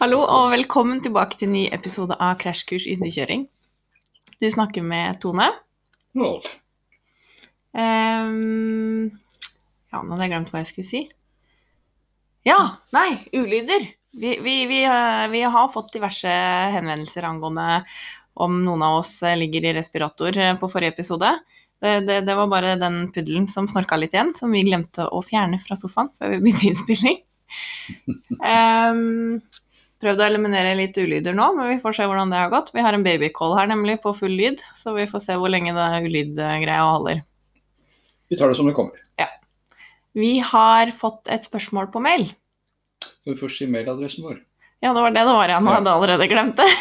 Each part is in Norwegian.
Hallo og velkommen tilbake til en ny episode av Krasjkurs i hundekjøring. Du snakker med Tone. Rolf. Um, ja, nå hadde jeg glemt hva jeg skulle si. Ja, nei, ulyder. Vi, vi, vi, eh, vi har fått diverse henvendelser angående om noen av oss eh, ligger i respirator eh, på forrige episode. Det, det, det var bare den puddelen som snorka litt igjen, som vi glemte å fjerne fra sofaen før vi begynte innspilling. Ehm, prøvd å eliminere litt ulyder nå, men vi får se hvordan det har gått. Vi har en babycall her nemlig på full lyd, så vi får se hvor lenge det ulydgreia holder. Vi tar det som det kommer. Ja. Vi har fått et spørsmål på mail. Skal vi først si mailadressen vår? Ja, det var det det var, jeg hadde jeg allerede glemt det.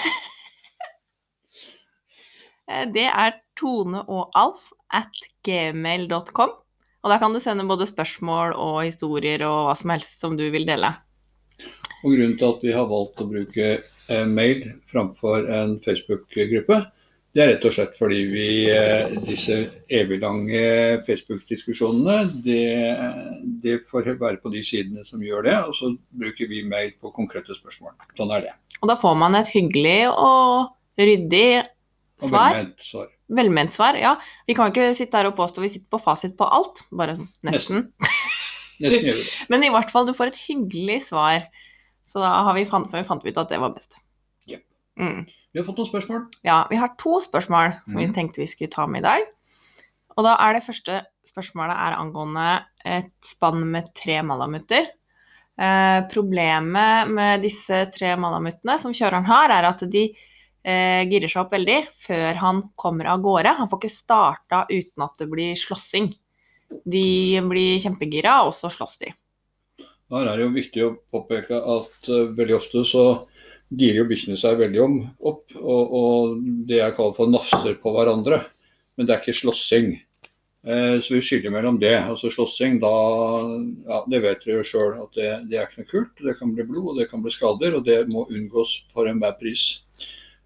Eh, Det er toneogalf at gmail.com. Og der kan du sende både spørsmål og historier og hva som helst som du vil dele. Og Grunnen til at vi har valgt å bruke eh, mail framfor en Facebook-gruppe, det er rett og slett fordi vi disse disse eviglange Facebook-diskusjonene, det, det får være på de sidene som gjør det. Og så bruker vi mail på konkrete spørsmål. Sånn er det. Og da får man et hyggelig og ryddig svar. velment svar. Velment svar, ja. Vi kan ikke sitte her og påstå vi sitter på fasit på alt. Bare nesten. nesten. Nesten gjør vi det. Men i hvert fall, du får et hyggelig svar. Så da har vi fant, vi fant ut at det var best. Jep. Mm. Vi har fått noen spørsmål. Ja, vi har to spørsmål som vi Mhm. tenkte vi skulle ta med i dag. Og da er det første spørsmålet er angående et spann med tre malamutter. Eh, problemet med disse tre malamuttene som kjøreren har, er at de eh, girer seg opp veldig før han kommer av gårde. Han får ikke starta uten at det blir slåssing. De blir kjempegira, og så slåss de. Her er det jo viktig å påpeke at uh, veldig ofte så girer jo bikkjene seg veldig om, opp, og, og det jeg kaller for nafser på hverandre. Men det er ikke slåssing. Eh, så vi skiller mellom det. Altså slåssing, da ja, Det vet dere jo sjøl at det, det er ikke noe kult. Det kan bli blod, og det kan bli skader, og det må unngås for enhver pris.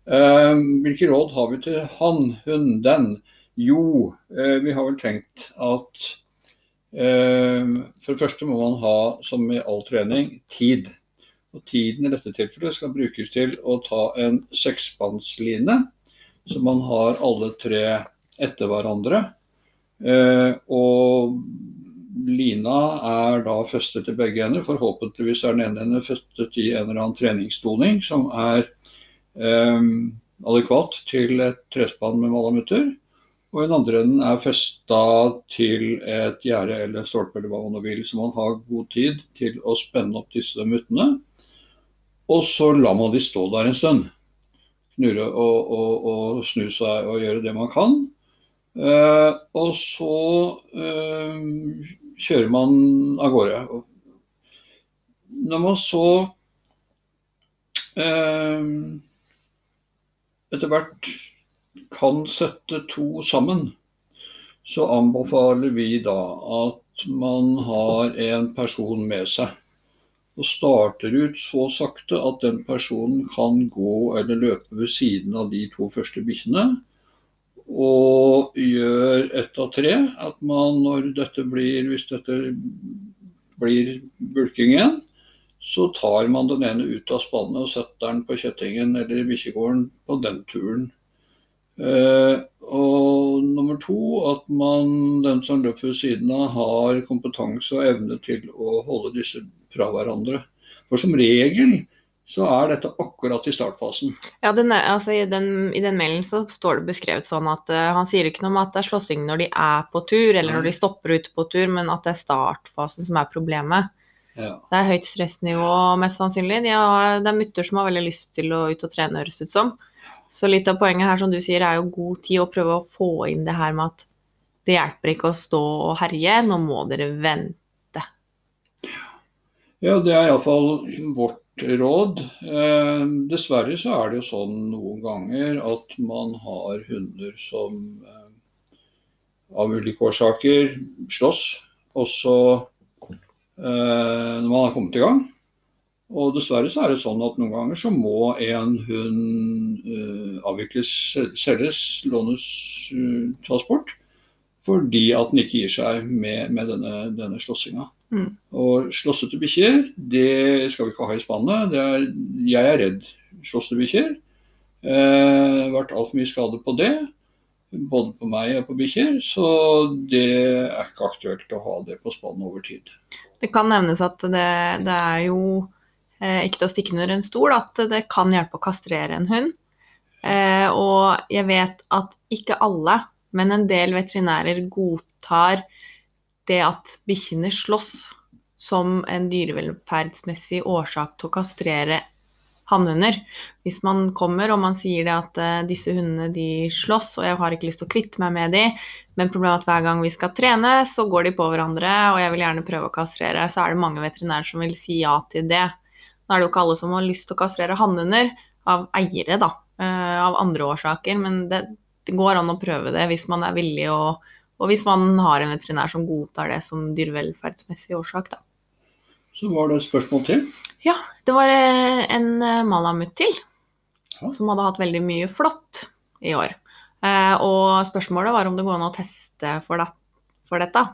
Eh, hvilke råd har vi til han, hun, den? Jo, eh, vi har vel tenkt at For det første må man ha, som i all trening, tid. Og Tiden i dette tilfellet skal brukes til å ta en seksspannsline, så man har alle tre etter hverandre. Eh, Og lina er da festet til begge ender. Forhåpentligvis er den ene enden festet i en eller annen treningsdoning som er eh, adekvat til et trespann med malamutter. Og den andre enden er festa til et gjerde eller stolpe eller hva man vil, så man har god tid til å spenne opp disse muttene. Og så lar man de stå der en stund. Knurre og, og, og snu seg og gjøre det man kan. Eh, og så eh, kjører man av gårde. Når man så eh, etter hvert kan sette to sammen, så anbefaler vi da at man har en person med seg. Og starter ut så sakte at den personen kan gå eller løpe ved siden av de to første bikkjene. Og gjør ett av tre. At man når dette blir, hvis dette blir bulking igjen, så tar man den ene ut av spannet og setter den på kjettingen eller bikkjegården på den turen. Eh, og nummer to, at man, den som løper ved siden av, har kompetanse og evne til å holde disse fra hverandre. For som regel så er dette akkurat i startfasen. Ja, den, er- altså, i, den, I den mailen så står det beskrevet sånn at uh, han sier ikke noe om at det er slåssing når de er på tur, eller når de stopper ute på tur, men at det er startfasen som er problemet. Ja. Det er høyt stressnivå, mest sannsynlig. De har, det er mutter som har veldig lyst til å ut og trene, høres ut som. Så litt av poenget her, som du sier, er jo god tid å prøve å få inn det her med at det hjelper ikke å stå og herje, nå må dere vente. Ja, det er iallfall vårt råd. Eh, dessverre så er det jo sånn noen ganger at man har hunder som eh, av ulike årsaker slåss, og så eh, når man har kommet i gang. Og dessverre så er det sånn at noen ganger så må en hund uh, avvikles, selges, lånes, uh, tas bort. Fordi at den ikke gir seg med, med denne, denne slåssinga. Mm. Og slåssete bikkjer, det skal vi ikke ha i spannet. Det er, jeg er redd slåssete bikkjer. Eh, vært altfor mye skade på det. Både på meg og på bikkjer. Så det er ikke aktuelt å ha det på spannet over tid. Det kan nevnes at det, det er jo eh, ikke til å stikke under en stol at det kan hjelpe å kastrere en hund. Eh, og jeg vet at ikke alle, men en del veterinærer godtar det at bikkjene slåss som en dyrevelferdsmessig årsak til å kastrere hannhunder. Hvis man kommer og man sier det at uh, disse hundene de slåss, og jeg har ikke lyst til å kvitte meg med de, men problemet er at hver gang vi skal trene, så går de på hverandre, og jeg vil gjerne prøve å kastrere, så er det mange veterinærer som vil si ja til det. Nå er det jo ikke alle som har lyst til å kastrere hannhunder, av eiere, da, uh, av andre årsaker, men det, det, går an å prøve det hvis man er villig og, og hvis man har en veterinær som godtar det som dyrevelferdsmessig årsak, da. Så var det et spørsmål til. Ja, det var eh, en malamutt malamut til Ja. som hadde hatt veldig mye flått i år. Eh, og spørsmålet var om det går an å teste for, det, for dette.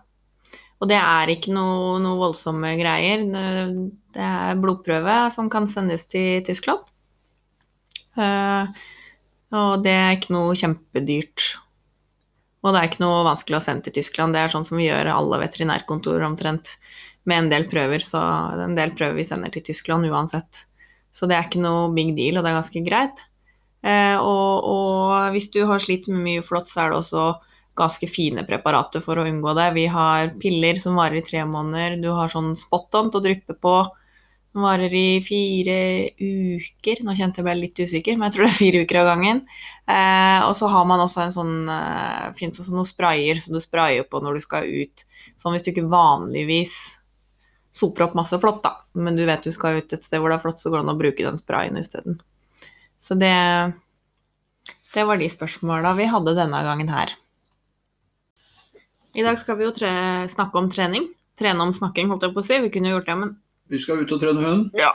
Og det er ikke noe, noe voldsomme greier. Det, er blodprøve som kan sendes til Tyskland. Uh, og det er ikke noe kjempedyrt. Og det er ikke noe vanskelig å sende til Tyskland. Det er sånn som vi gjør alle veterinærkontorer omtrent med en del prøver. Så en del prøver vi sender til Tyskland uansett. Så det er ikke noe big deal, og det er ganske greit. Uh, og, og hvis du har slitt med mye flått, så er det også ganske fine preparater for å unngå det. Vi har piller som varer i tre måneder. Du har sånn spot-on til å dryppe på. Den varer i fire uker. Nå kjente jeg ble litt usikker, men jeg tror det er fire uker av gangen. Eh, og så har man også en sånn eh, Fins også noen sprayer som du sprayer på når du skal ut. Sånn hvis du ikke vanligvis soper opp masse flått, da. Men du vet du skal ut et sted hvor det er flott, så går det an å bruke den sprayen isteden. Så det Det var de spørsmåla vi hadde denne gangen her. I dag skal vi jo snakke om trening. Trene om snakking, holdt jeg på å si. Vi kunne gjort det, men Vi skal ut og trene hund. Ja.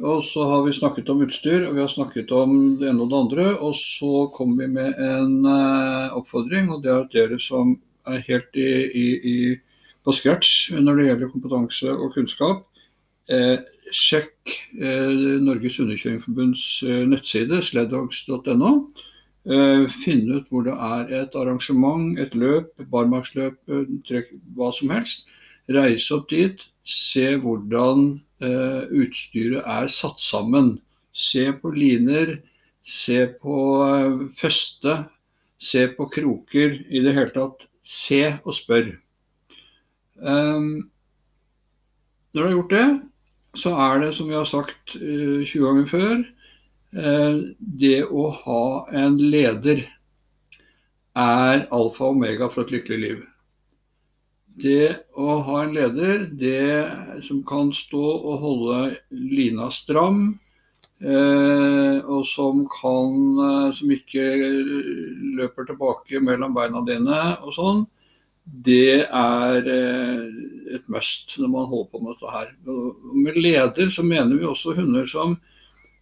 Og så har vi snakket om utstyr, og vi har snakket om det ene og det andre. Og så kommer vi med en uh, oppfordring, og det er at dere som er helt i, i, i, på scratch når det gjelder kompetanse og kunnskap, eh, sjekk eh, Norges Hundekjøringforbunds eh, nettside, sleddogs.no. Eh, finne ut hvor det er et arrangement, et løp, barmarksløp, eh, hva som helst. Reise opp dit, se hvordan eh, utstyret er satt sammen. Se på liner, se på feste, se på kroker. I det hele tatt, se og spør. Når du har gjort det, så er det, som vi har sagt eh, 20 ganger før, det å ha en leder er alfa og omega for et lykkelig liv. Det å ha en leder det som kan stå og holde lina stram, eh, og som kan eh, Som ikke løper tilbake mellom beina dine og sånn, det er eh, et must når man holder på med dette her. Med leder så mener vi også hunder som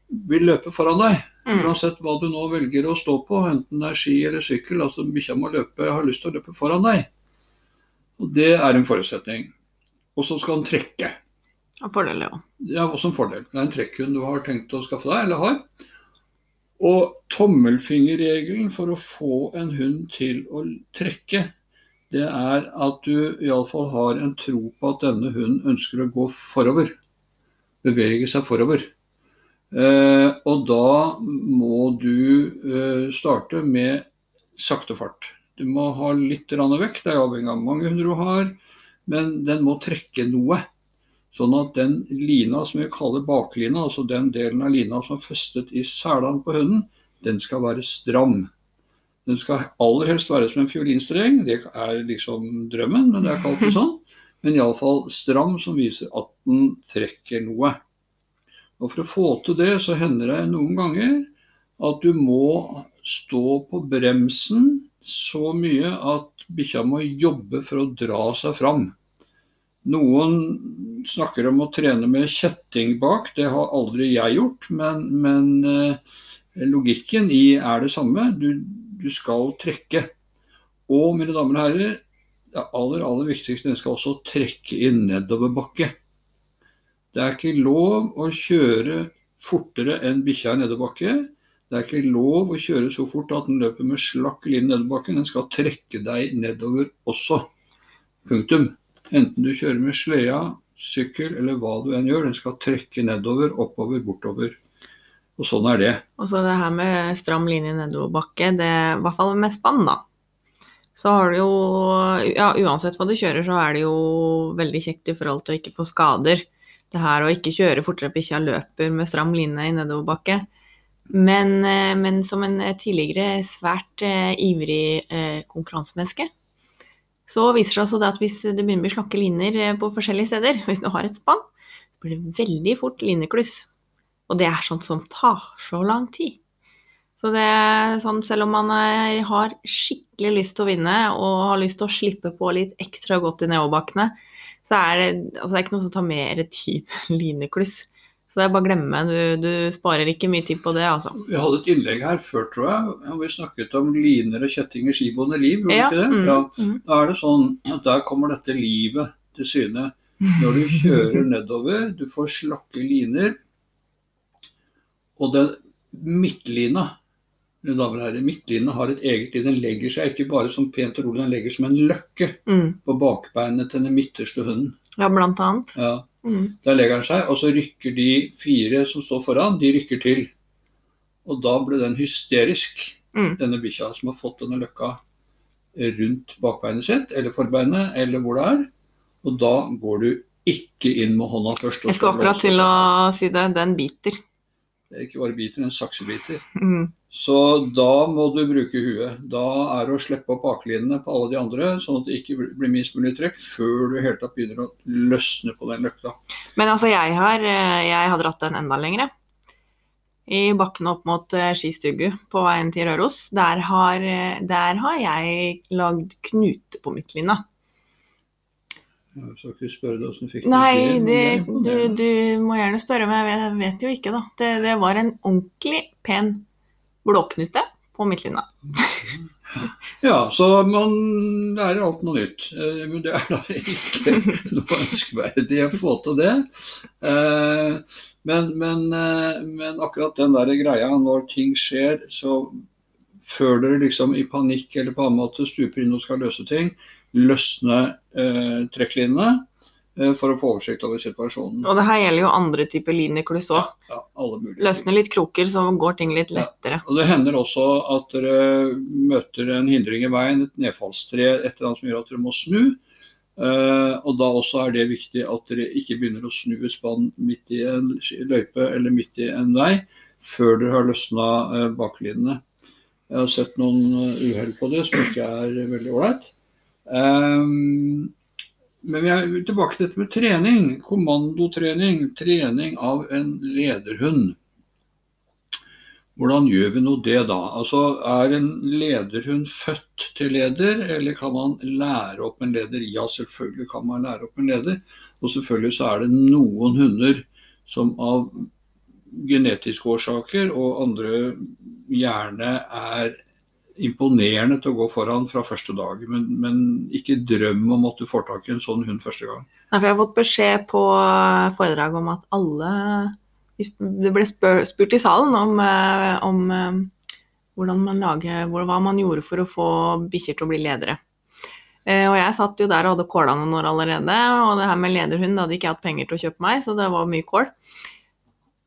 vil løpe foran deg. Mm. Uansett hva du nå velger å stå på, enten det er ski eller sykkel. altså Bikkja må løpe, har lyst til å løpe foran deg. Og Det er en forutsetning. Og så skal den trekke. En fordel, ja. ja. også en fordel. Det er en trekkhund du har tenkt å skaffe deg, eller har. Og tommelfingerregelen for å få en hund til å trekke, det er at du iallfall har en tro på at denne hunden ønsker å gå forover. Bevege seg forover. Eh, og da må du eh, starte med sakte fart. Du må ha litt vekt, det er avhengig av hvor mange hunder du har, men den må trekke noe. Sånn at den lina som vi kaller baklina, altså den delen av lina som er festet i selene på hunden, den skal være stram. Den skal aller helst være som en fiolinstreng, det er liksom drømmen, men det er ikke alltid sånn. Men iallfall stram som viser at den trekker noe. Og For å få til det, så hender det noen ganger at du må stå på bremsen så mye at bikkja må jobbe for å dra seg fram. Noen snakker om å trene med kjetting bak, det har aldri jeg gjort. Men, men eh, logikken i er det samme. Du, du skal trekke. Og mine damer og herrer, det aller, aller viktigste, den skal også trekke i nedoverbakke. Det er ikke lov å kjøre fortere enn bikkja i nedoverbakke. Det er ikke lov å kjøre så fort at den løper med slakk linje nedoverbakken. Den skal trekke deg nedover også. Punktum. Enten du kjører med sleda, sykkel eller hva du enn gjør, den skal trekke nedover, oppover, bortover. Og sånn er det. Og så det her med stram linje nedoverbakke, det er i hvert fall med spann, da. Så har du jo Ja, uansett hva du kjører, så er det jo veldig kjekt i forhold til å ikke få skader. Det her å ikke kjøre fortere bikkja løper med stram line i nedoverbakke. Men, eh, men som en tidligere svært eh, ivrig eh, konkurransemenneske, så viser det seg at hvis det begynner å bli slakke liner eh, på forskjellige steder, hvis du har et spann, så blir det veldig fort linekluss. Og det er sånt som tar så lang tid. Så det er sånn, selv om man er, har skikkelig lyst til å vinne og har lyst til å slippe på litt ekstra godt i nedoverbakkene, så er det, altså det er ikke noe som tar mer tid enn linekluss. Så det er bare å glemme. Du, du sparer ikke mye tid på det, altså. Vi hadde et innlegg her før, tror jeg, hvor vi snakket om liner og kjettinger, skiboende liv. gjorde Ja, ikke det? mm, Ja. mm. Da er det sånn at der kommer dette livet til syne. Når du kjører nedover, du får slakke liner, og den midtlina mine damer og herrer, midtlinjen har et eget liv. Den legger seg ikke bare som pent og rolig, den legger som en løkke Mm. på bakbeinet til den midterste hunden. Ja, blant annet. Ja, Mm. Der legger den seg, og så rykker de fire som står foran, de rykker til. Og da ble den hysterisk, Mm. denne bikkja som har fått denne løkka rundt bakbeinet sitt, eller forbeinet, eller hvor det er. Og da går du ikke inn med hånda først. Jeg skal akkurat til å si det. Den biter. Ikke bare biter, en saksebiter. Mm. Så da må du bruke huet. Da er det å slippe opp baklinene på alle de andre, sånn at det ikke blir minst mulig trekk, før du helt tatt begynner å løsne på den løkta. Men altså, jeg har, eh, jeg har dratt den enda lengre. I bakken opp mot eh, Skistugu på veien til Røros. Der har, eh, der har jeg lagd knute på midtlina. Jeg skal ikke spørre deg du fikk Nei, det, det du, du må gjerne spørre, men jeg vet, vet jo ikke, da. Det, det var en ordentlig pen blåknute på midtlinja. Ja, så man lærer alt noe nytt. Eh, Men det er da ikke noe ønskverdig å få til det. Eh, Men, men, eh, men akkurat den der greia når ting skjer, så før dere liksom i panikk eller på annen måte stuper inn og skal løse ting, løsne eh, trekklinjene eh, for å få oversikt over situasjonen. Og det her gjelder jo andre typer linekluss òg. Ja, ja, løsne. Løsner litt kroker, så går ting litt Ja. lettere. Og Det hender også at dere møter en hindring i veien, et nedfallstre, et eller annet som gjør at dere må snu. Eh, og Da også er det viktig at dere ikke begynner å snu et spann midt i en løype eller midt i en vei før dere har løsna uh, baklinene. Jeg har sett noen eh, uhell på det som ikke er veldig ålreit. Eh, men vi er tilbake til dette med trening. Kommandotrening. Trening av en lederhund. Hvordan gjør vi nå det da? Altså, Er en lederhund født til leder, eller kan man lære opp en leder? Ja, selvfølgelig kan man lære opp en leder. Og selvfølgelig så er det noen hunder som av genetiske årsaker og andre gjerne er imponerende til å gå foran fra første dag. Men, men ikke drøm om at du får tak i en sånn hund første gang. Nei, for jeg har fått beskjed på foredrag om at alle Det ble spør, spurt i salen om, eh, om eh, hvordan man lager, hva man gjorde for å få bikkjer til å bli ledere. Eh, og jeg satt jo der og hadde kåla noen år allerede, og det her med lederhund hadde ikke jeg hatt penger til å kjøpe meg, så det var mye kål.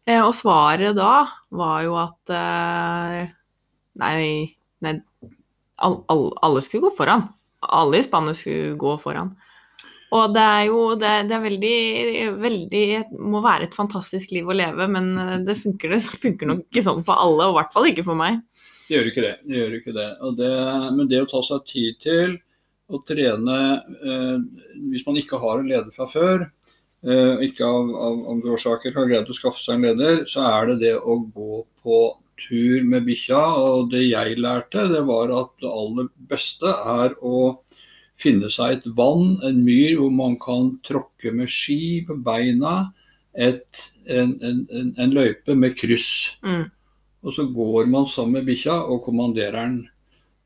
Eh, og svaret da var jo at eh, nei, nei all, all, alle skulle gå foran. Alle i spannet skulle gå foran. Og det er jo det, det er veldig, veldig må være et fantastisk liv å leve, men eh, det funker, det funker nok ikke sånn for alle, og i hvert fall ikke for meg. Det gjør ikke det. det, gjør ikke det. Det men det å ta seg tid til å trene eh, Hvis man ikke har en leder fra før, eh, ikke av, av andre årsaker har greid å skaffe seg en leder, så er det det å gå på tur med bikkja. Og det jeg lærte, det var at det aller beste er å finne seg et vann, en myr, hvor man kan tråkke med ski på beina. Et, en, en, en, en løype med kryss. Mm. Og så går man sammen med bikkja og kommandereren.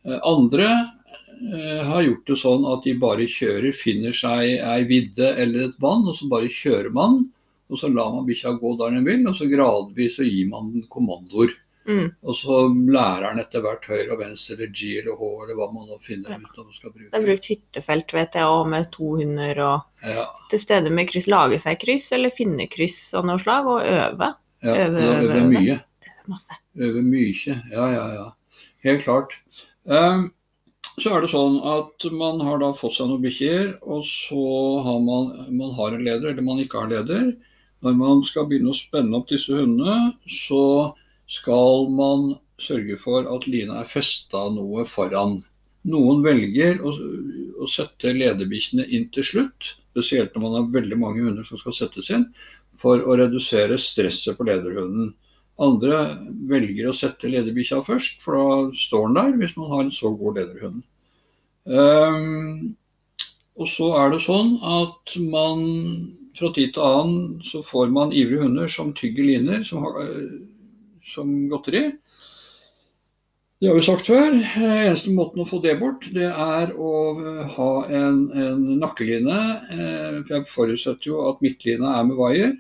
Eh, Andre eh, har gjort det sånn at de bare kjører, finner seg ei vidde eller et vann, og så bare kjører man. Og så lar man bikkja gå der den vil, og så gradvis så gir man den kommandoer. Mm. Og så lærer han etter hvert høyre og venstre eller G eller H eller hva man nå finner Ja. ut om man skal bruke. Det er brukt hyttefelt, vet jeg, og med to hunder og Ja, til stede med kryss. Lage seg kryss eller finne kryss av noe slag, og øve. ja. Øve, øve, øve, øver øve. mye. Masse. Øver mye. Ja, ja, ja. Helt klart. Um, så er det sånn at man har da fått seg noen bikkjer, og så har man, man har en leder, eller man ikke har leder. Når man skal begynne å spenne opp disse hundene, så skal man sørge for at lina er festa noe foran. Noen velger å, å sette lederbikkjene inn til slutt, spesielt når man har veldig mange hunder som skal settes inn, for å redusere stresset på lederhunden. Andre velger å sette lederbikkja først, for da står den der hvis man har en så god lederhund. Um, og så er det sånn at man fra tid til annen så får man ivrige hunder som tygger liner som, har, som godteri. Det har vi sagt før. Eh, Eneste måten å få det bort, det er å eh, ha en, en nakkeline. Eh, For jeg forutsetter jo at midtlina er med vaier.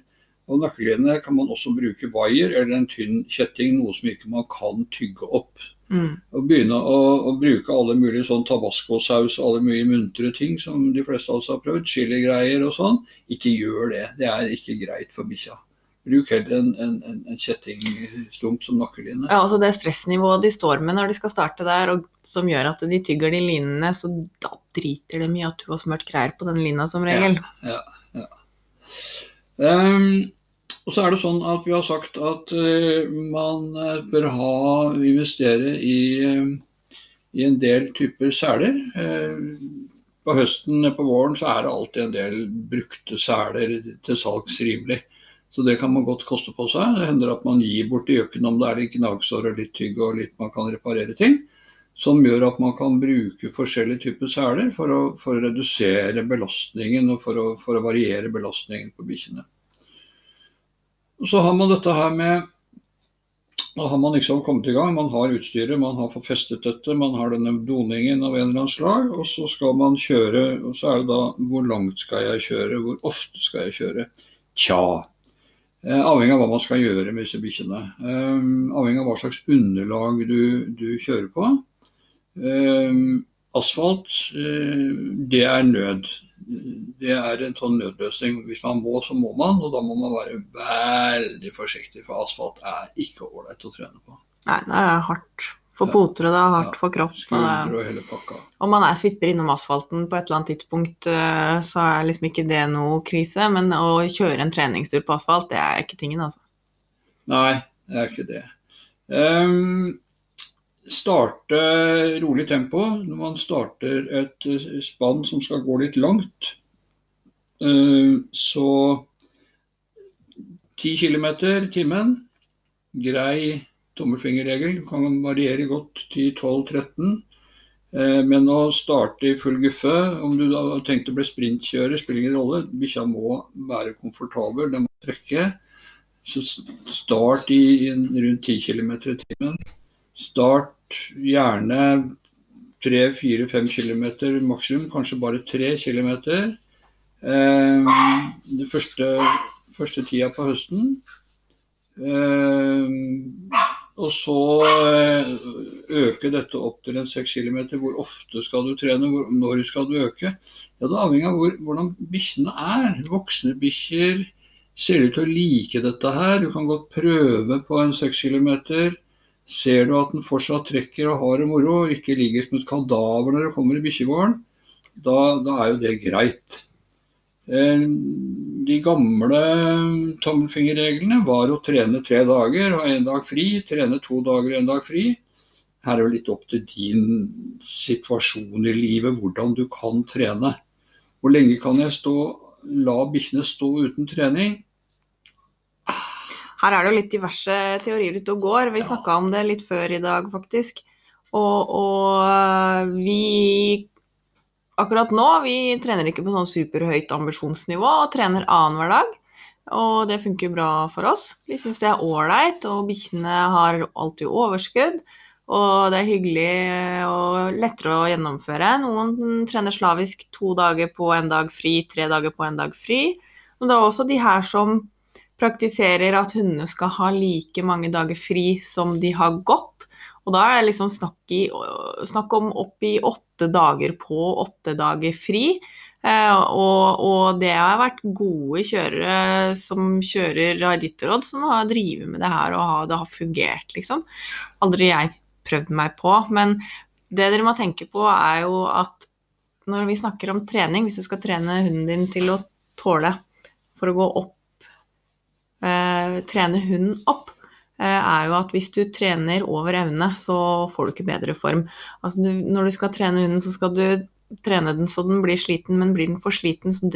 Og nakkeline kan man også bruke vaier eller en tynn kjetting, noe som ikke man kan tygge opp. Mm. Og begynne å, å bruke alle mulige sånn tabascosaus og alle mye muntre ting som de fleste av oss har prøvd, chiligreier og sånn, ikke gjør det. Det er ikke greit for bikkja. Bruk heller en, en, en, en kjettingstump som nakkeline. Ja, altså det stressnivået de står med når de skal starte der, og som gjør at de tygger de linene, så da driter de i at du har smurt greier på den lina som regel. Ja, ja. og så er det sånn at vi har sagt at uh, man eh, bør ha, investere i, uh, i en del typer seler. Uh, på høsten på våren så er det alltid en del brukte seler til salgs rimelig. Så det kan man godt koste på seg. Det hender at man gir bort i gjøken om det er litt gnagsår og litt tygg og litt man kan reparere ting. Som gjør at man kan bruke forskjellige typer seler for å, for å redusere belastningen og for å, for å variere belastningen på bikkjene. Så har man dette her med Da har man liksom kommet i gang. Man har utstyret, man har fått festet dette, man har denne doningen av en eller annen slag. Og så skal man kjøre, og så er det da hvor langt skal jeg kjøre, hvor ofte skal jeg kjøre? Tja. Eh, avhengig av hva man skal gjøre med disse bikkjene. Eh, avhengig av hva slags underlag du, du kjører på. Eh, asfalt, eh, det er nød. Det er en sånn nødløsning. Hvis man må, så må man, og da må man være veldig forsiktig, for asfalt er ikke ålreit å trene på. Nei, det er hardt for poter, og det er hardt for kropp. Og og hele pakka. om man er svipper innom asfalten på et eller annet tidspunkt, eh, så er liksom ikke det noe krise. Men å kjøre en treningstur på asfalt, det er ikke tingen, altså. Nei, det er ikke det. Um, starte rolig tempo når man starter et eh, spann som skal gå litt langt. Ehm, så 10 km i timen, grei tommelfingerregel. Kan variere godt til 12-13. Eh, Men å starte i full guffe, om du da har tenkt å bli sprintkjører, spiller ingen rolle. Bikkja må være komfortabel, den må trekke. Så start i rundt 10 km i timen. Start gjerne 3-4-5 km maksimum, kanskje bare 3 km. Eh, det første, første tida på høsten. Og så eh, øke dette opp til en 6 km. Hvor ofte skal du trene, hvor, når skal du øke? Ja, Det avhenger av hvor, hvordan bikkjene er. Voksne bikkjer ser ut til å like dette her. Du kan godt prøve på en 6 km. Ser du at den fortsatt trekker og har det moro, og ikke ligger som et kadaver når det kommer i bikkjegården, da, da er jo det greit. Eh, De gamle tommelfingerreglene var å trene tre dager og en dag fri, trene to dager og en dag fri. Her er det litt opp til din situasjon i livet, hvordan du kan trene. Hvor lenge kan jeg stå, la bikkjene stå uten trening? Her er det jo litt diverse teorier ute og går. Vi snakka om det litt før i dag, faktisk. Og, og vi Akkurat nå, vi trener ikke på sånn superhøyt ambisjonsnivå og trener annenhver dag. Og det funker bra for oss. Vi syns det er ålreit, og bikkjene har alltid overskudd. Og det er hyggelig og lettere å gjennomføre. Noen trener slavisk to dager på en dag fri, tre dager på en dag fri. Og det er også de her som praktiserer at hundene skal ha like mange dager fri som de har gått. Og da er det liksom snakk, i, snakk om opp i åtte dager på, åtte dager fri. Eh, og, og, det har vært gode kjørere som kjører Iditarod, som har drevet med det her og har, det har fungert, liksom. Aldri jeg prøvd meg på. Men det dere må tenke på, er jo at når vi snakker om trening, hvis du skal trene hunden din til å tåle for å gå opp, eh, trene hunden opp, er jo at hvis du trener over evne, så får du ikke bedre form. Altså du, når du skal trene hunden, så skal du trene den så den blir sliten, men blir den for sliten, så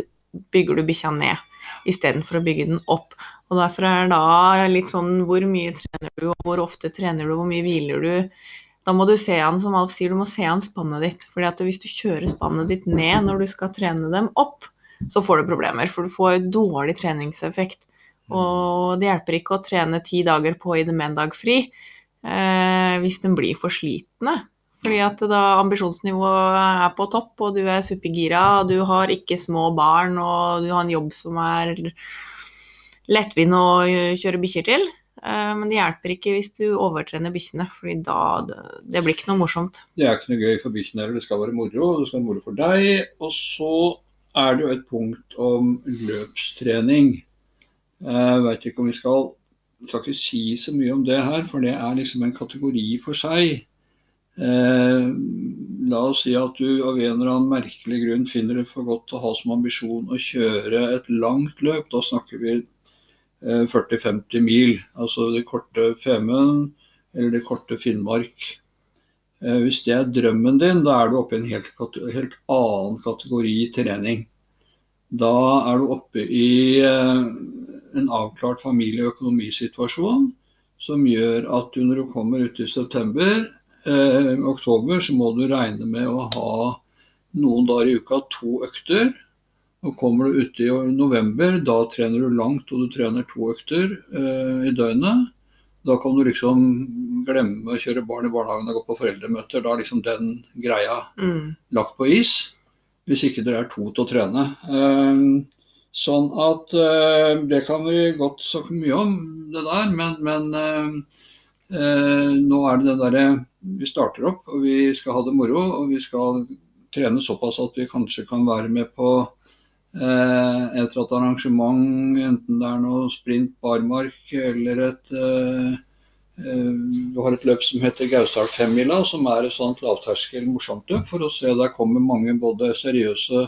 bygger du bikkja ned istedenfor å bygge den opp. Og derfor er det da litt sånn hvor mye trener du, og hvor ofte trener du, hvor mye hviler du. Da må du se an, som Alf sier, du må se an spannet ditt. fordi at hvis du kjører spannet ditt ned når du skal trene dem opp, så får du problemer. For du får dårlig treningseffekt. Og det hjelper ikke å trene ti dager på i det med en dag fri eh, hvis den blir for slitne. Fordi at da ambisjonsnivået er på topp, og du er supergira, og du har ikke små barn, og du har en jobb som er lettvint å kjøre bikkjer til. Eh, men det hjelper ikke hvis du overtrener bikkjene, for det, det blir ikke noe morsomt. Det er ikke noe gøy for bikkjene heller, det skal være moro. Det skal være moro for deg. Og så er det jo et punkt om løpstrening. Jeg veit ikke om vi skal Jeg skal ikke si så mye om det her, for det er liksom en kategori for seg. Eh, la oss si at du av en eller annen merkelig grunn finner det for godt å ha som ambisjon å kjøre et langt løp. Da snakker vi 40-50 eh, mil. Altså det korte Femund eller det korte Finnmark. Eh, hvis det er drømmen din, da er du oppe i en helt, helt annen kategori trening. Da er du oppe i eh, en avklart familie- og økonomisituasjon som gjør at du når du kommer ut i september, eh, oktober, så må du regne med å ha noen dager i uka to økter og kommer du uti november, da trener du langt og du trener to økter eh, i døgnet. Da kan du liksom glemme å kjøre barn i barnehagen og gå på foreldremøter. Da er liksom den greia mm. lagt på is. Hvis ikke dere er to til å trene. Eh, sånn at uh, det kan vi godt snakke mye om, det der. Men, men uh, uh, nå er det det derre Vi starter opp, og vi skal ha det moro. Og vi skal trene såpass at vi kanskje kan være med på et eller annet arrangement, enten det er noe sprint barmark eller et Du har et løp som heter Gausdal femmila, som er et sånt lavterskel morsomt løp. For å se der kommer mange både seriøse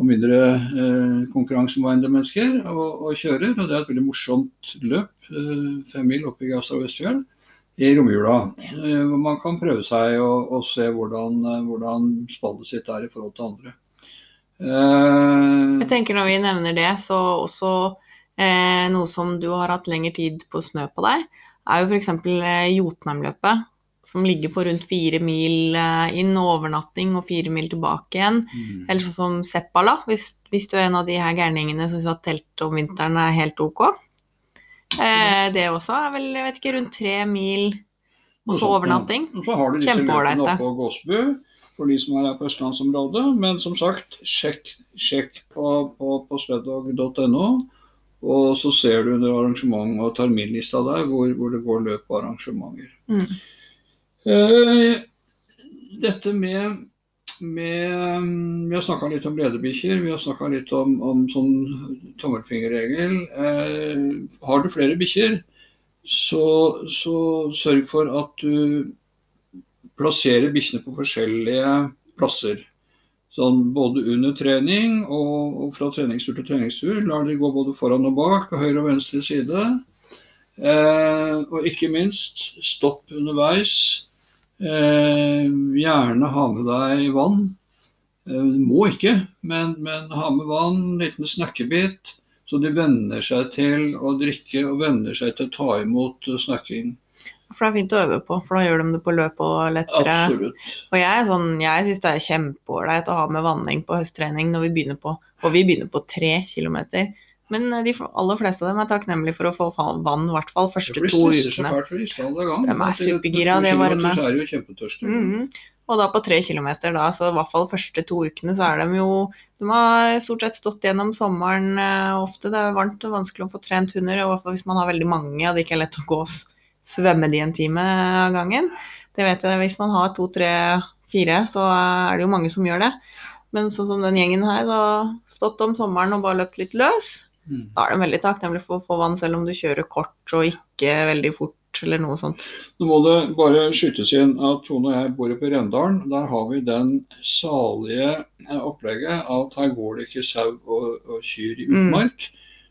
og mindre eh, konkurransemindede mennesker og, og, kjører. Og det er et veldig morsomt løp, eh, fem mil oppe i Gausdal Vestfjell i romjula. Eh, man kan prøve seg og, og se hvordan, hvordan spallet sitt er i forhold til andre. Eh, Jeg tenker Når vi nevner det, så også eh, noe som du har hatt lengre tid på snø på deg, er jo f.eks. Eh, Jotunheimløpet. Som ligger på rundt fire mil eh, inn, overnatting og fire mil tilbake igjen. Mm. Eller sånn som Seppala, hvis, hvis, du er en av de her gærningene som syns at telt om vinteren er helt ok. Eh, det også er vel jeg vet ikke, rundt tre mil, og så overnatting. Og så har du disse løpene oppe Gåsbu for de som er her på østlandsområdet. Men som sagt, sjekk, sjekk på, på, på sledog.no. Og så ser du under arrangement og terminlista der hvor, hvor det går løp og arrangementer. Mm. Eh, dette med, med Vi har snakka litt om ledebikkjer, vi har snakka litt om, om sånn tommelfingerregel. Eh, har du flere bikkjer, så, så sørg for at du plasserer bikkjene på forskjellige plasser. Sånn både under trening og, og fra treningstur til treningstur. Lar de gå både foran og bak, på høyre og venstre side. Eh, og ikke minst, stopp underveis. Eh, gjerne ha med deg vann. Eh, må ikke, men, men, ha med vann, en liten snakkebit. Så de venner seg til å drikke og venner seg til å ta imot snakking. For det er fint å øve på, for da gjør de det på løpet og lettere. Absolutt. Og jeg, sånn, jeg syns det er kjempeålreit å ha med vanning på høsttrening når vi begynner på Og vi begynner på tre kilometer. Men eh, de aller fleste av dem er takknemlige for å få vann, i hvert fall første to ukene. De er supergira, de er varme. Så er de jo kjempetørste. Mhm. Og da på tre kilometer, da, så i hvert fall første to ukene, så er de jo De har stort sett stått gjennom sommeren eh, ofte. Det er varmt og vanskelig å få trent hunder, i hvert fall hvis man har veldig mange og det ikke er lett å gå og svømme de en time av gangen. Det vet jeg, Hvis man har to, tre, fire, så er det jo mange som gjør det. Men sånn som den gjengen her, så stått om sommeren og bare løpt litt løs. Mm. Da er de veldig takknemlige for å få vann, selv om du kjører kort og ikke veldig fort eller noe sånt. Nå må det bare skytes inn at Tone og jeg bor oppe i Rendalen. Der har vi den salige eh, opplegget at her går det ikke sau og, og kyr i Mm. utmark.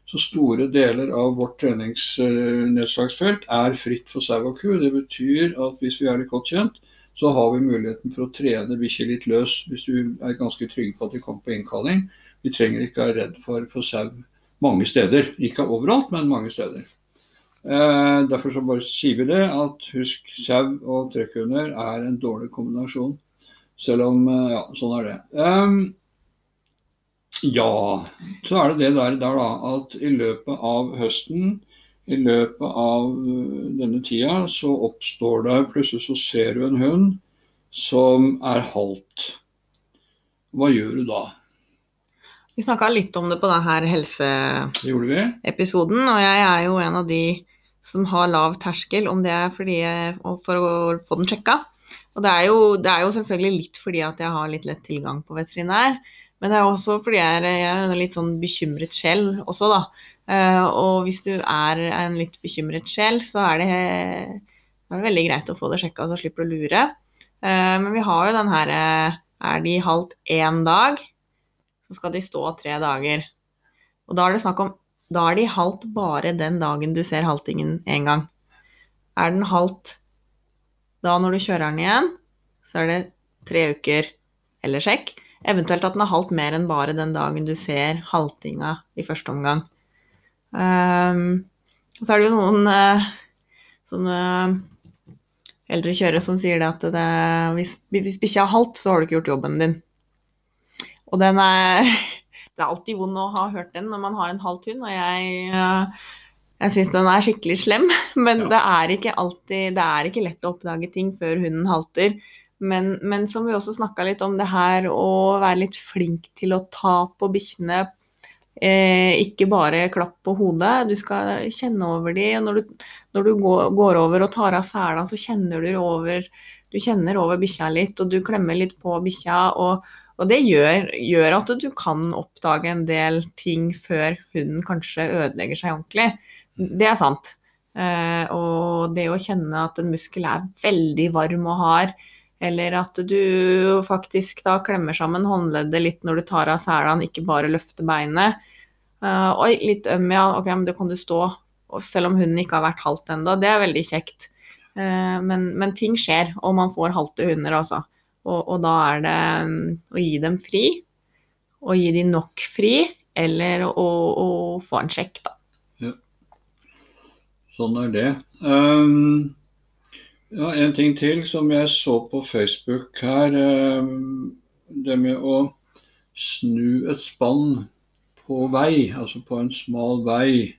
Så store deler av vårt treningsnedslagsfelt er fritt for sau og ku. Det betyr at hvis vi er litt godt kjent, så har vi muligheten for å trene bikkjer litt løs hvis du er ganske trygg på at de kommer på innkalling. Vi trenger ikke være redd for, for sau mange steder. Ikke overalt, men mange steder. Eh, derfor så bare sier vi det, at husk sau og trekkhunder er en dårlig kombinasjon. Selv om eh, Ja, sånn er det. Ehm, ja, så er det det der, der da, at i løpet av høsten, i løpet av øh, denne tida, så oppstår det Plutselig så ser du en hund som er halvt. Hva gjør du da? Vi snakka litt om det på denne helse... Det gjorde vi. episoden, og jeg er jo en av de som har lav terskel, om det er fordi jeg, for å få den sjekka. Og det er, jo, det er jo selvfølgelig litt fordi at jeg har litt lett tilgang på veterinær, men det er også fordi jeg er, jeg er en litt sånn bekymret sjel også, da. Eh, og hvis du er en litt bekymret sjel, så er det, er det veldig greit å få det sjekka, så slipper du å lure. Eh, men vi har jo den her eh, Er de halvt én dag, så skal de stå tre dager. Og da er det snakk om da er de halvt bare den dagen du ser haltingen én gang. Er den halvt da når du kjører den igjen, så er det tre uker eller sjekk. Eventuelt at den er halvt mer enn bare den dagen du ser haltinga i første omgang. Um, så er det jo noen uh, sånne eldre kjørere som sier det at det, hvis, hvis bikkja har halt, så har du ikke gjort jobben din. Og den er det er alltid vond å ha hørt den når man har en halvt hund, og jeg, eh, jeg syns den er skikkelig slem. Men Ja. det er ikke alltid Det er ikke lett å oppdage ting før hunden halter. Men, men som vi også snakka litt om det her, å være litt flink til å ta på bikkjene. Eh, ikke bare klapp på hodet, du skal kjenne over de, og når du, når du går, går over og tar av sela, så kjenner du over du kjenner over bikkja litt, og du klemmer litt på bikkja. Og, og det gjør, gjør at du kan oppdage en del ting før hunden kanskje ødelegger seg ordentlig. Det er sant. Eh, og det å kjenne at en muskel er veldig varm og hard, eller at du faktisk da klemmer sammen håndleddet litt når du tar av selene, ikke bare løfter beinet. Eh, oi, litt øm, ja. Ok, men da kan du stå. Selv om hunden ikke har vært halvt ennå. Det er veldig kjekt. Eh, men, men ting skjer, og man får halte hunder, altså. Og, og da er det mm, å gi dem fri, og gi dem nok fri, eller å, å få en sjekk, da. Sånn er det. Um, ja, en ting til som jeg så på Facebook her. Um, det med å snu et spann på vei, altså på en smal vei.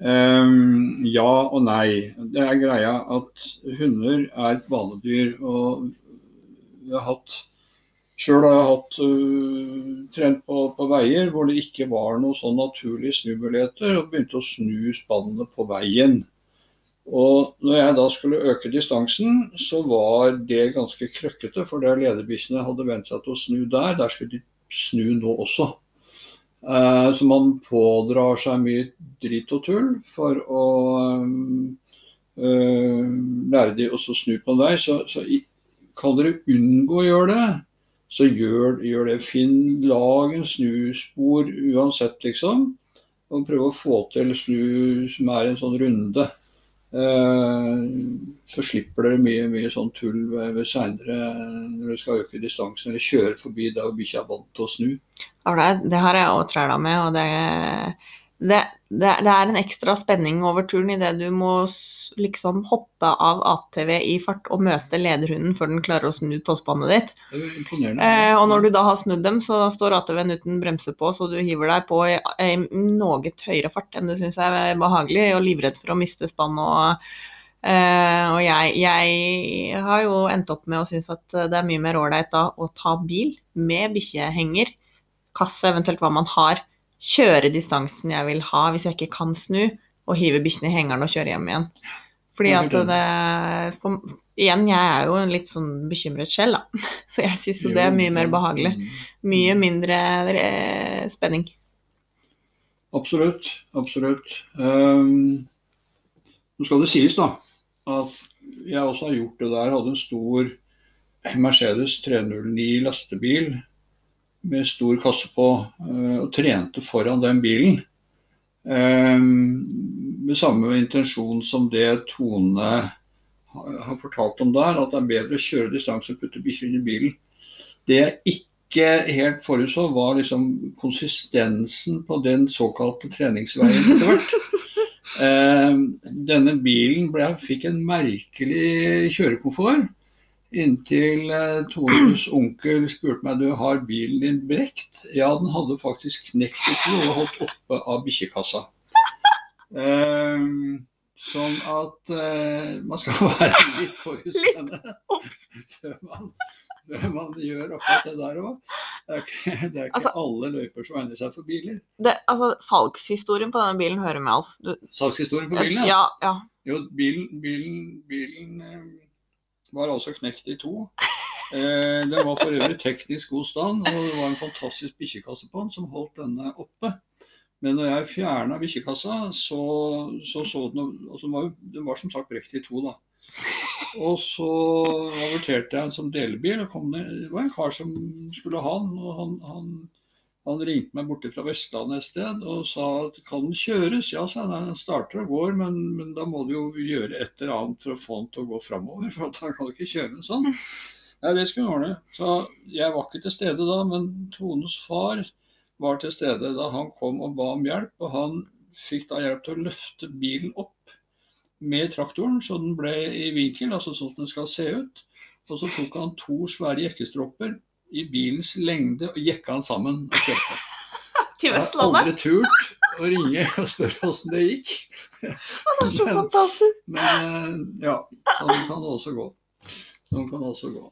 Um, ja og nei. Det er greia at hunder er et vanedyr. Og vi har hatt Sjøl har jeg hatt uh, trent på, på veier hvor det ikke var noen sånn naturlige snumuligheter, og begynte å snu spannene på veien. Og når jeg da skulle øke distansen, så var det ganske krøkkete, for der lederbikkjene hadde vent seg til å snu der, der skulle de snu nå også. Uh, så man pådrar seg mye drit og tull for å øh, lære de også snu på en vei. Så, så i, kan dere unngå å gjøre det, så gjør, gjør det. Finn lag en snuspor uansett, liksom. Og prøv å få til snu som er en sånn runde. Eh, så slipper dere mye, mye sånn tull ved, ved seinere når dere skal øke distansen eller kjøre forbi der bikkja er vant til å snu. Det har jeg òg træla med, og det, det, det, det er en ekstra spenning over turen idet du må liksom hoppe av ATV i fart og møte lederhunden før den klarer å snu tåspannet ditt. Eh, og når du da har snudd dem, så står ATV-en uten bremse på, så du hiver deg på i, i noe høyere fart enn du syns er behagelig, og livredd for å miste spann. Og, eh, og jeg, jeg har jo endt opp med å synes at det er mye mer ålreit da å ta bil med bikkjehenger, kasse, eventuelt hva man har, kjøre distansen jeg vil ha hvis jeg ikke kan snu, og hive bikkjene i hengeren og kjøre hjem igjen. Fordi at det for, Igjen, jeg er jo en litt sånn bekymret sjel, da. Så jeg syns jo det er mye mer behagelig. Mye mindre eh, spenning. Absolutt. Absolutt. Um, nå skal det sies, da, at jeg også har gjort det der. Jeg Hadde en stor Mercedes 309 lastebil med stor kasse på, eh, og trente foran den bilen. Um, med samme intensjon som det Tone har fortalt om der, at det er bedre å kjøre distanse og putte bikkjer i bilen. Det jeg ikke helt forutså, var liksom konsistensen på den såkalte treningsveien etter hvert. Eh, denne bilen ble, fikk en merkelig kjørekomfort. Inntil eh, Tones onkel spurte meg du har bilen din brekt. Ja, den hadde faktisk knekt i to og holdt oppe av bikkjekassa. Um, sånn at uh, man skal være litt forutseende før man, før man gjør akkurat det der òg. Det er ikke, det er ikke Altså- alle løyper som egner seg for biler. Det, altså, salgshistorien på denne bilen hører med, Alf. Du, Salgshistorien på bilen, ja, ja. Jo, bilen, bilen, bilen eh, var altså knekt i to. Eh, den var for øvrig teknisk god stand, og det var en fantastisk bikkjekasse på den som holdt denne oppe. Men når jeg fjerna bikkjekassa, så så, så den altså den, var, den var som sagt brekt i to, da. Og så averterte jeg den som delebil, og kom det, det var en kar som skulle ha den. og han, han han ringte meg borte fra Vestlandet et sted og sa at kan den kjøres? Ja, sa han. Den starter og går, men, men da må du jo gjøre et eller annet for å få den til å gå framover. For han kan ikke kjøre den sånn. Nei, det skulle han ordne. Så jeg var ikke til stede da, men Tones far var til stede da han kom og ba om hjelp. Og han fikk da hjelp til å løfte bilen opp med traktoren, så den ble i vinkel, altså sånn at den skal se ut. Og så tok han to svære jekkestropper i bilens lengde og jekka den sammen og kjørte. Til Jeg har aldri turt å ringe og spørre åssen det gikk. Han er så Men, fantastisk. men eh, ja, sånn kan det også gå. Sånn kan det også gå.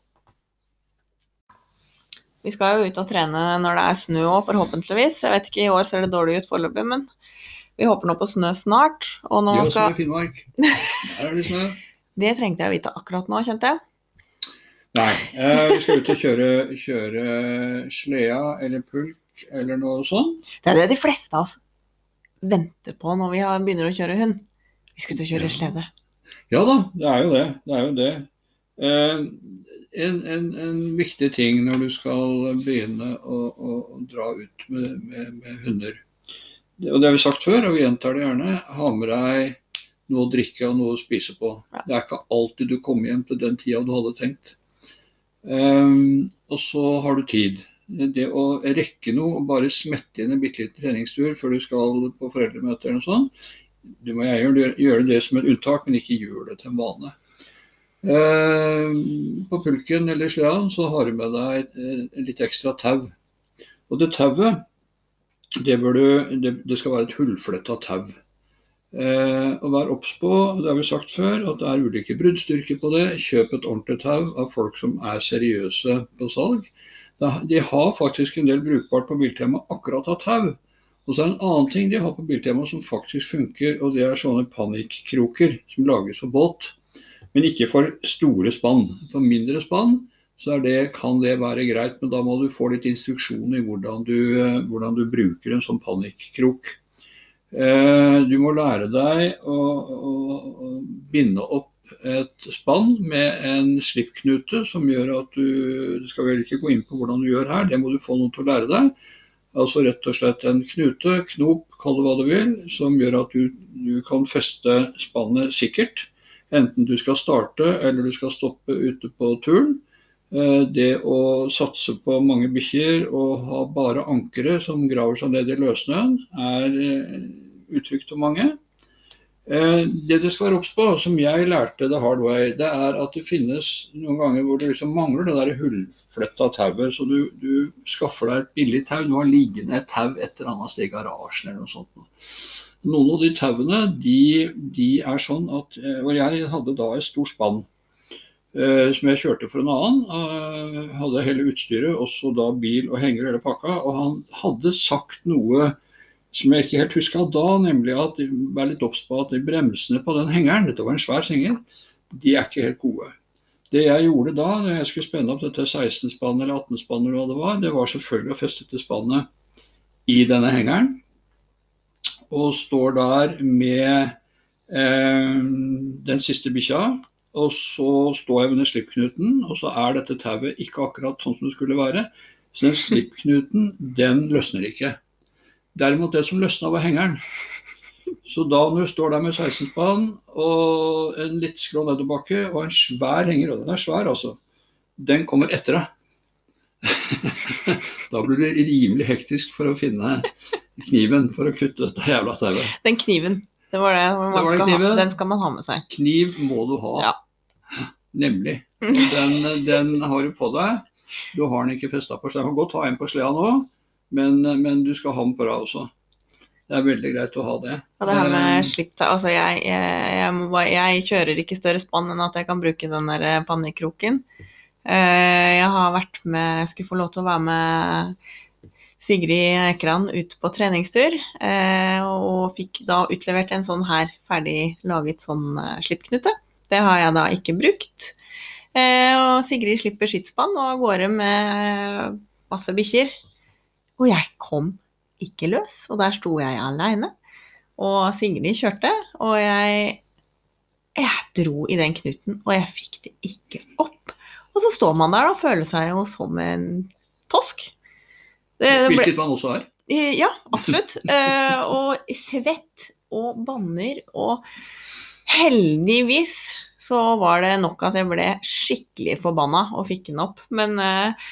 Vi skal jo ut og trene når det er snø òg, forhåpentligvis. Jeg vet ikke, i år ser det dårlig ut foreløpig, men vi håper nå på snø snart. Og nå skal i Finnmark. Der er det snø. Det trengte jeg å vite akkurat nå, kjente jeg. Nei, eh, vi skal ut og kjøre, kjøre sleda eller pulk eller noe sånt. Det er det de fleste av oss venter på når vi har- begynner å kjøre hund. Vi skal ut og kjøre Ja. slede. Ja da, det er jo det. Det er jo det. Eh, en, en, en viktig ting når du skal begynne å, å, å dra ut med, med, med hunder, og det har vi sagt før, og vi gjentar det gjerne, ha med deg noe å drikke og noe å spise på. Ja. Det er ikke alltid du kommer hjem til den tida du hadde tenkt. Eh, og så har du tid. Det å rekke noe og bare smette inn en bitte liten treningstur før du skal på foreldremøte eller noe sånt, du må jeg gjøre, det som et unntak, men ikke gjør det til en vane. Uh, på pulken eller sleden så har du med deg et litt ekstra tau. Og det tauet, det, det, det skal være et hullfletta tau. Eh, og vær obs på, det har vi sagt før, at det er ulike bruddstyrker på det. Kjøp et ordentlig tau av folk som er seriøse på salg. De har faktisk en del brukbart på Biltema akkurat av tau. Og så er det en annen ting de har på Biltema som faktisk funker, og det er sånne panikkroker som lages for båt. Men ikke for store spann. For mindre spann så det, kan det være greit, men da må du få litt instruksjon i hvordan du, eh, hvordan du bruker en sånn panikkrok. Eh, Du må lære deg å, å, binde opp et spann med en slippknute som gjør at du Du skal vel ikke gå inn på hvordan du gjør her, det må du få noen til å lære deg. Altså rett og slett en knute, knop, kall det hva du vil, som gjør at du, du kan feste spannet sikkert. Enten du skal starte eller du skal stoppe ute på turen. Eh, Det å satse på mange bikkjer og ha bare ankere som graver seg ned i løssnøen, er eh, utrygt for mange. Eh, det det skal være obs på, som jeg lærte the hard way, det er at det finnes noen ganger hvor du liksom mangler det der hullfletta tauet. Så du, du, skaffer deg et billig tau. Du har liggende et tau et eller annet sted i garasjen eller noe sånt. Noen av de tauene de, de er sånn at Og jeg hadde da et stort spann som jeg kjørte for en annen. Eh, hadde hele utstyret, også da bil og henger og hele pakka. Og han hadde sagt noe som jeg ikke helt huska da, nemlig at vær litt obs på at de bremsene på den hengeren, dette var en svær henger, de er ikke helt gode. Det jeg gjorde da, når jeg skulle spenne opp dette 16-spannet eller 18-spannet, eller hva det var, det var selvfølgelig å feste dette spannet i denne hengeren. Og står der med eh, den siste bikkja. Og så står jeg under slippknuten, og så er dette tauet ikke akkurat sånn som det skulle være. Så den slippknuten, den løsner ikke. Derimot det som løsna, var hengeren. Så da når du står der med 16-spann og en litt skrå nedoverbakke og en svær henger, og den er svær altså, den kommer etter deg. da blir det rimelig hektisk for å finne kniven for å kutte dette jævla tauet. Den kniven. Det var det, Det var den skal ha, den skal man ha med seg. Kniv må du ha. Ja. Nemlig. Den, den har du på deg. Du har den ikke festa på sleden. Du kan godt ha en på sleden nå, men, men du skal ha den på deg også. Det er veldig greit å ha det. Ja, det her Eh, med slipptau Altså, jeg, jeg, jeg, jeg kjører ikke større spann enn at jeg kan bruke den der eh, pannekroken. Eh, Jeg har vært med Jeg skulle få lov til å være med Sigrid Ekran ut på treningstur, eh, og fikk da utlevert en sånn her ferdig laget sånn eh, slippknute. Det har jeg da ikke brukt. Eh, Og Sigrid slipper sitt spann og av gårde med masse bikkjer. Og jeg kom ikke løs, og der sto jeg aleine. Og Sigrid kjørte, og jeg, jeg dro i den knuten, og jeg fikk det ikke opp. Og så står man der og føler seg jo som en tosk. Det, det ble, Hvilket man også er. ja, absolutt. Eh, og svett og banner, og heldigvis så var det nok at jeg ble skikkelig forbanna og fikk den opp. Men eh,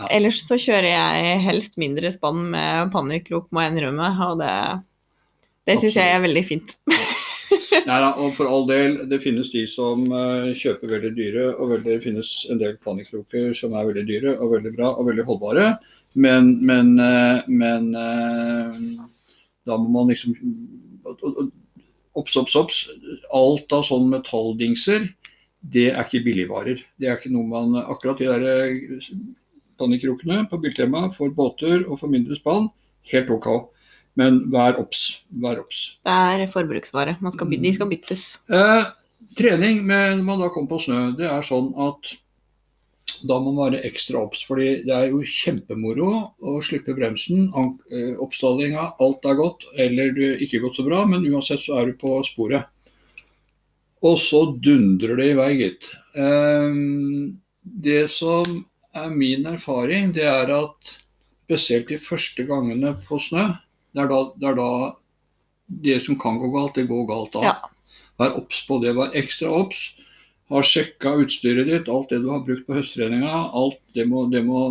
Ja. ellers så kjører jeg helst mindre spann med pannekrok, må jeg innrømme. Og det, det syns jeg er veldig fint. Nei da, og for all del, det finnes de som uh, kjøper veldig dyre, og veldig, det finnes en del panikkloker som er veldig dyre og veldig bra og veldig holdbare. Men, men, eh, men eh, da må man liksom Obs, obs, obs. Alt av sånne metalldingser, det er ikke billigvarer. Det er ikke noe man Akkurat de der pannekrokene panikrokene på Biltema for båter og for mindre spann, helt OK. Men vær obs. Vær obs. Det er forbruksvare. Man skal, de skal byttes. Eh, trening med, når man da kommer på snø, det er sånn at da må man være ekstra obs. fordi det er jo kjempemoro å slippe bremsen. eh, Oppstallinga, alt er godt, eller du ikke gått så bra, men uansett så er du på sporet. Og så dundrer det i vei, gitt. Eh, det som er min erfaring, det er at spesielt de første gangene på snø, det er da det, er da det som kan gå galt, det går galt da. Ja. Vær obs på det. Vær ekstra obs. Ha sjekka utstyret ditt, alt det du har brukt på høsttreninga. Alt det må, det må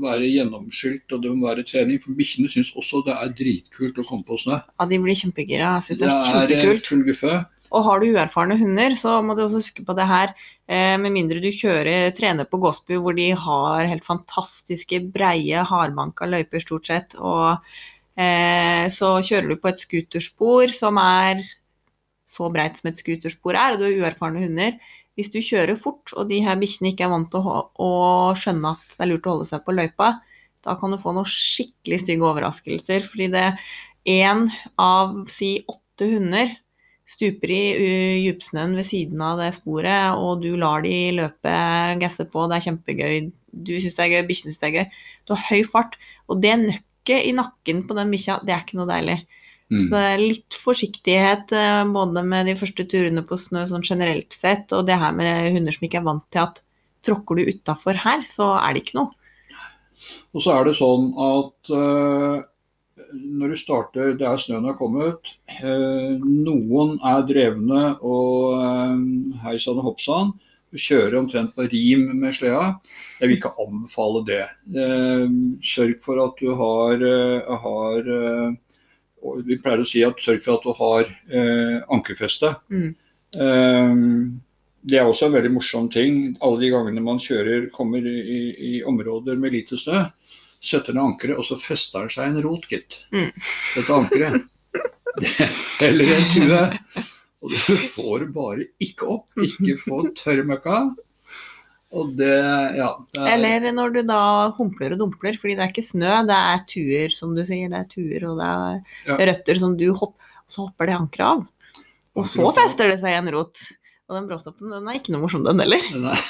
være gjennomskylt og det må være trening. For bikkjene syns også det er dritkult å komme på snø. Ja, de blir kjempegira. Syns det er kjempekult. Det er full guffe. Og har du uerfarne hunder, så må du også huske på det her. Eh, med mindre du kjører, trener på Gåsbu, hvor de har helt fantastiske, breie, hardbanka løyper stort sett. Og eh, så kjører du på et skuterspor som er så breit som et skuterspor er, og du har uerfarne hunder. Hvis du kjører fort, og de her bikkjene ikke er vant til å, å skjønne at det er lurt å holde seg på løypa, da kan du få noen skikkelig stygge overraskelser. Fordi det én av si åtte hunder stuper i djupsnøen ved siden av det sporet, og du lar de løpe, gasse på, det er kjempegøy. Du syns det er gøy, bikkjene syns det er gøy. Du har høy fart, og det nøkket i nakken på den bikkja, det er ikke noe deilig. Mm. Så det er litt forsiktighet eh, både med de første turene på snø sånn generelt sett, og det her med hunder som ikke er vant til at tråkker du utafor her, så er det ikke noe. Og så er det sånn at uh, når du starter det er snøen har kommet, uh, noen er drevne og uh, hei sann og hopp sann, kjøre omtrent på rim med sleda. Jeg vil ikke anbefale det. Sørg for at du har, har og vi pleier å si at sørg for at du har eh, ankerfeste. Mm. Eh, det er også en veldig morsom ting. Alle de gangene man kjører, kommer i, i, områder med lite snø, setter ned ankeret, og så fester det seg en rot, gitt. Mm. Dette ankeret. Det- Eller en tue. Og du får bare ikke opp. Ikke få tørrmøkka. Det, ja. Det er, Eller når du da humpler og dumpler, fordi det er ikke snø, det er tuer, som du sier. Det er tuer, og det er Ja. røtter som du hopper Og så hopper det ankeret av. Og så fester det seg i en rot. Og den bråstoppen, den er ikke noe morsom, den heller. Er-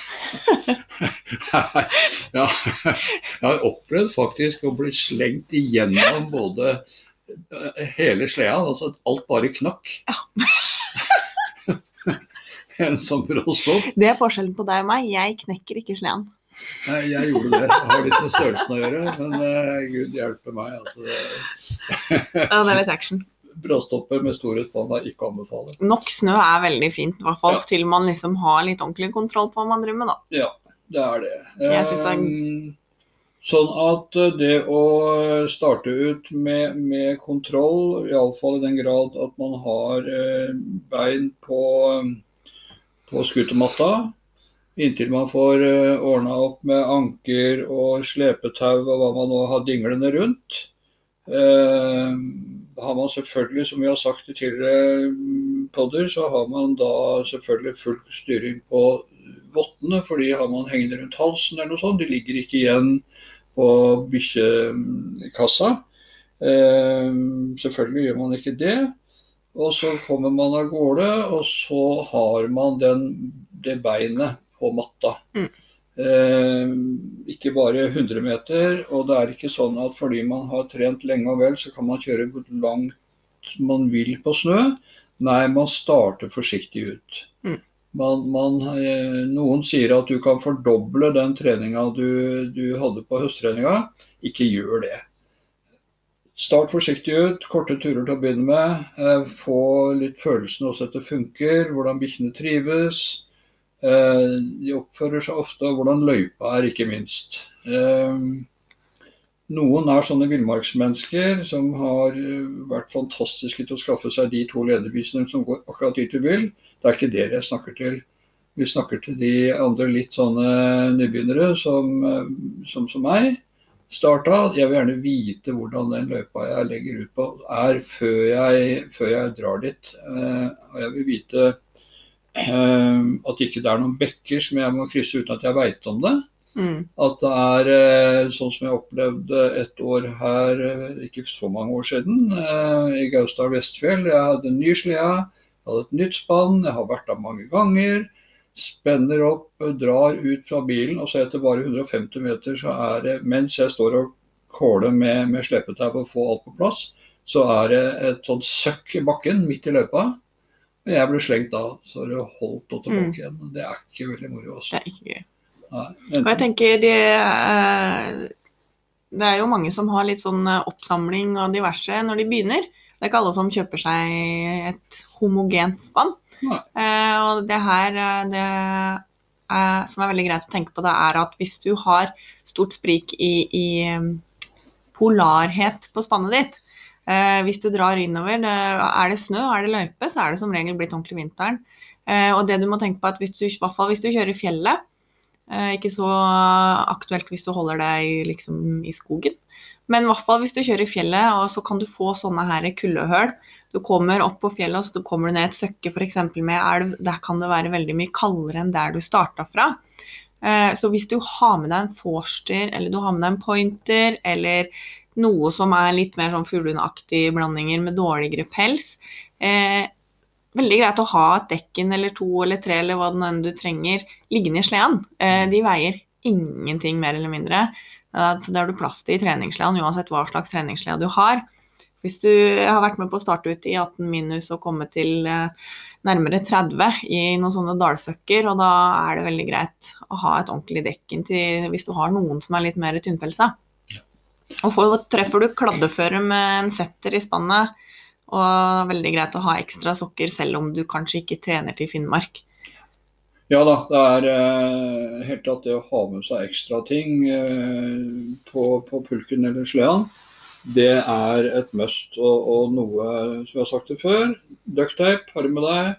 ja, jeg har opplevd faktisk å bli slengt igjennom både eh, hele sleda, altså alt bare knakk. en sånn bråstopp. Det er forskjellen på deg og meg. Jeg knekker ikke sleden. Nei, jeg gjorde det. Det har litt med størrelsen å gjøre, men uh, gud hjelpe meg. Altså, det- Ja, det er litt action. bråstopper med store spann er ikke å anbefale. Nok snø er veldig fint, i hvert fall Ja. til man liksom har litt ordentlig kontroll på hva man driver med, da. Ja, det er det. Jeg synes det er- Eh, Sånn at eh, det å starte ut med, med kontroll, iallfall i den grad at man har bein på, på skutermatta, inntil man får eh, ordna opp med anker og slepetau og hva man nå har dinglende rundt. Eh, har man selvfølgelig, som vi har sagt i tidligere mm, podder, så har man da selvfølgelig full styring på vottene, for de har man hengende rundt halsen eller noe sånt. De ligger ikke igjen på bikkjekassa. Eh, selvfølgelig gjør man ikke det. Og så kommer man av gårde, og så har man den, det beinet på matta. Mm. Eh, ikke bare 100 meter, og det er ikke sånn at fordi man har trent lenge og vel, så kan man kjøre hvor langt man vil på snø. Nei, man starter forsiktig ut. Mm. Man, man, eh, noen sier at du kan fordoble den treninga du, du hadde på høsttreninga. Ikke gjør det. Start forsiktig ut, korte turer til å begynne med. Eh, få litt følelsen også at det funker, hvordan bikkjene trives. Eh, de oppfører seg ofte, og hvordan løypa er, ikke minst. Eh, noen er sånne villmarksmennesker som har vært fantastiske til å skaffe seg de to lederbiene som går akkurat dit du vil. Det er ikke dere jeg snakker til. Vi snakker til de andre litt sånne nybegynnere som, som, som meg. Starta. Jeg vil gjerne vite hvordan den løypa jeg legger ut på er før jeg, før jeg drar dit. Eh, og jeg vil vite eh, at ikke det er noen bekker som jeg må krysse uten at jeg veit om det. Mm. At det er eh, sånn som jeg opplevde et år her, ikke så mange år siden, i Gausdal Vestfjell. Jeg hadde en ny slede, jeg hadde et nytt spann, jeg har vært der mange ganger. Spenner opp, drar ut fra bilen, og så etter bare 150 meter, så er det, mens jeg står og kåler med, med slepetau og får alt på plass, så er det et sånt søkk i bakken midt i løypa. Og jeg ble slengt da, så det holdt og tilbake igjen. Det er ikke veldig moro. Også. Det er ikke gøy. Nei, Og jeg tenker det, eh, det er jo mange som har litt sånn eh, oppsamling og diverse når de begynner. Det er ikke alle som kjøper seg et homogent spann. Nei. Eh, og det her eh, det er, som er veldig greit å tenke på, det er at hvis du har stort sprik i, i eh, polarhet på spannet ditt, eh, hvis du drar innover, det, er det snø, er det løype, så er det som regel blitt ordentlig vinteren. Eh, og det du må tenke på, er at hvis du, i hvert fall hvis du kjører i fjellet, Eh, ikke så aktuelt hvis du holder deg liksom i skogen. Men i hvert fall hvis du kjører i fjellet, og så kan du få sånne her kuldehull. Du kommer opp på fjellet, og så kommer du ned et søkke f.eks. med elv. Der kan det være veldig mye kaldere enn der du starta fra. Eh, Så hvis du har med deg en forster, eller du har med deg en pointer, eller noe som er litt mer sånn fuglehundaktige blandinger med dårligere pels, eh, veldig greit å ha et dekken eller to eller tre eller hva det enn du trenger liggende i sleden. Eh, de veier ingenting mer eller mindre. Så det har du plass til i treningssleden, uansett hva slags treningsslede du har. Hvis du har vært med på å starte ut i 18 minus og komme til eh, nærmere 30 i noen sånne dalsøkker, og da er det veldig greit å ha et ordentlig dekken til hvis du har noen som er litt mer tynnpelsa. Og for, treffer du kladdeføre med en setter i spannet, og veldig greit å ha ekstra sokker selv om du kanskje ikke trener til Finnmark. Ja da, det er eh, helt klart det å ha med seg ekstra ting eh, på, på pulken eller sleden. Det er et must. Og, og noe som jeg har sagt det før, ducktape har du med deg.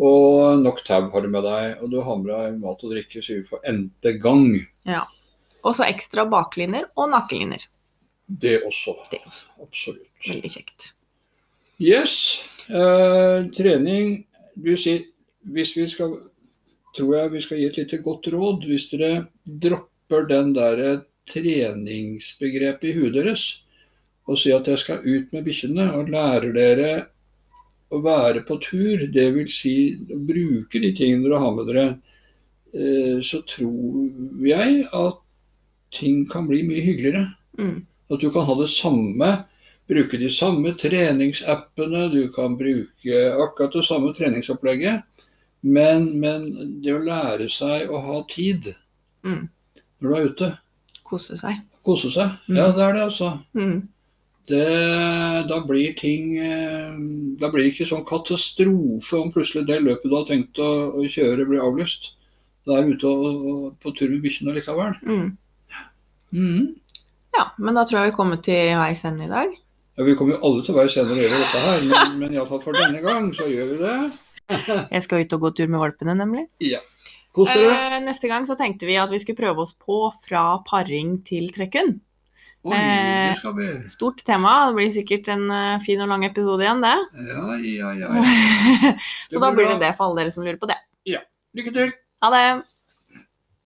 Og nok tau har du med deg. Og du har med deg mat og drikke sier vi for n-te gang. Og så ekstra baklinjer og nakkeliner. Det også. Det også. Absolutt. Veldig kjekt. Yes. eh, trening. Du sier hvis vi skal Tror jeg vi skal gi et lite godt råd. Hvis dere dropper den der treningsbegrepet i huet deres og sier at jeg skal ut med bikkjene og lærer dere å være på tur, dvs. Si, å bruke de tingene dere har med dere, eh, så tror jeg at ting kan bli mye hyggeligere. Mm. At du kan ha det samme, bruke de samme treningsappene, du kan bruke akkurat det samme treningsopplegget. Men, men det å lære seg å ha tid Mm. når du er ute, Kose seg. kose seg, Mm. ja det er det altså. Mm. Det, da blir ting eh, Da blir det ikke sånn katastrofe om plutselig det løpet du har tenkt å, å kjøre blir avlyst. Da er du ute og, og, på tur med bikkjene likevel. Mm. Mhm. Ja, men da tror jeg vi kommer til veis ende i dag. Ja, vi kommer jo alle til veis ende når vi gjør dette her, men, men iallfall for denne gang så gjør vi det. Jeg skal ut og gå tur med valpene, nemlig. Kos dere. Eh, neste gang så tenkte vi at vi skulle prøve oss på fra paring til trekkhund. Oi, det skal vi. Stort tema. Det blir sikkert en eh, fin og lang episode igjen, det. Ja, ja, ja. ja. så da blir det det for alle dere som lurer på det. Lykke til. Ha det!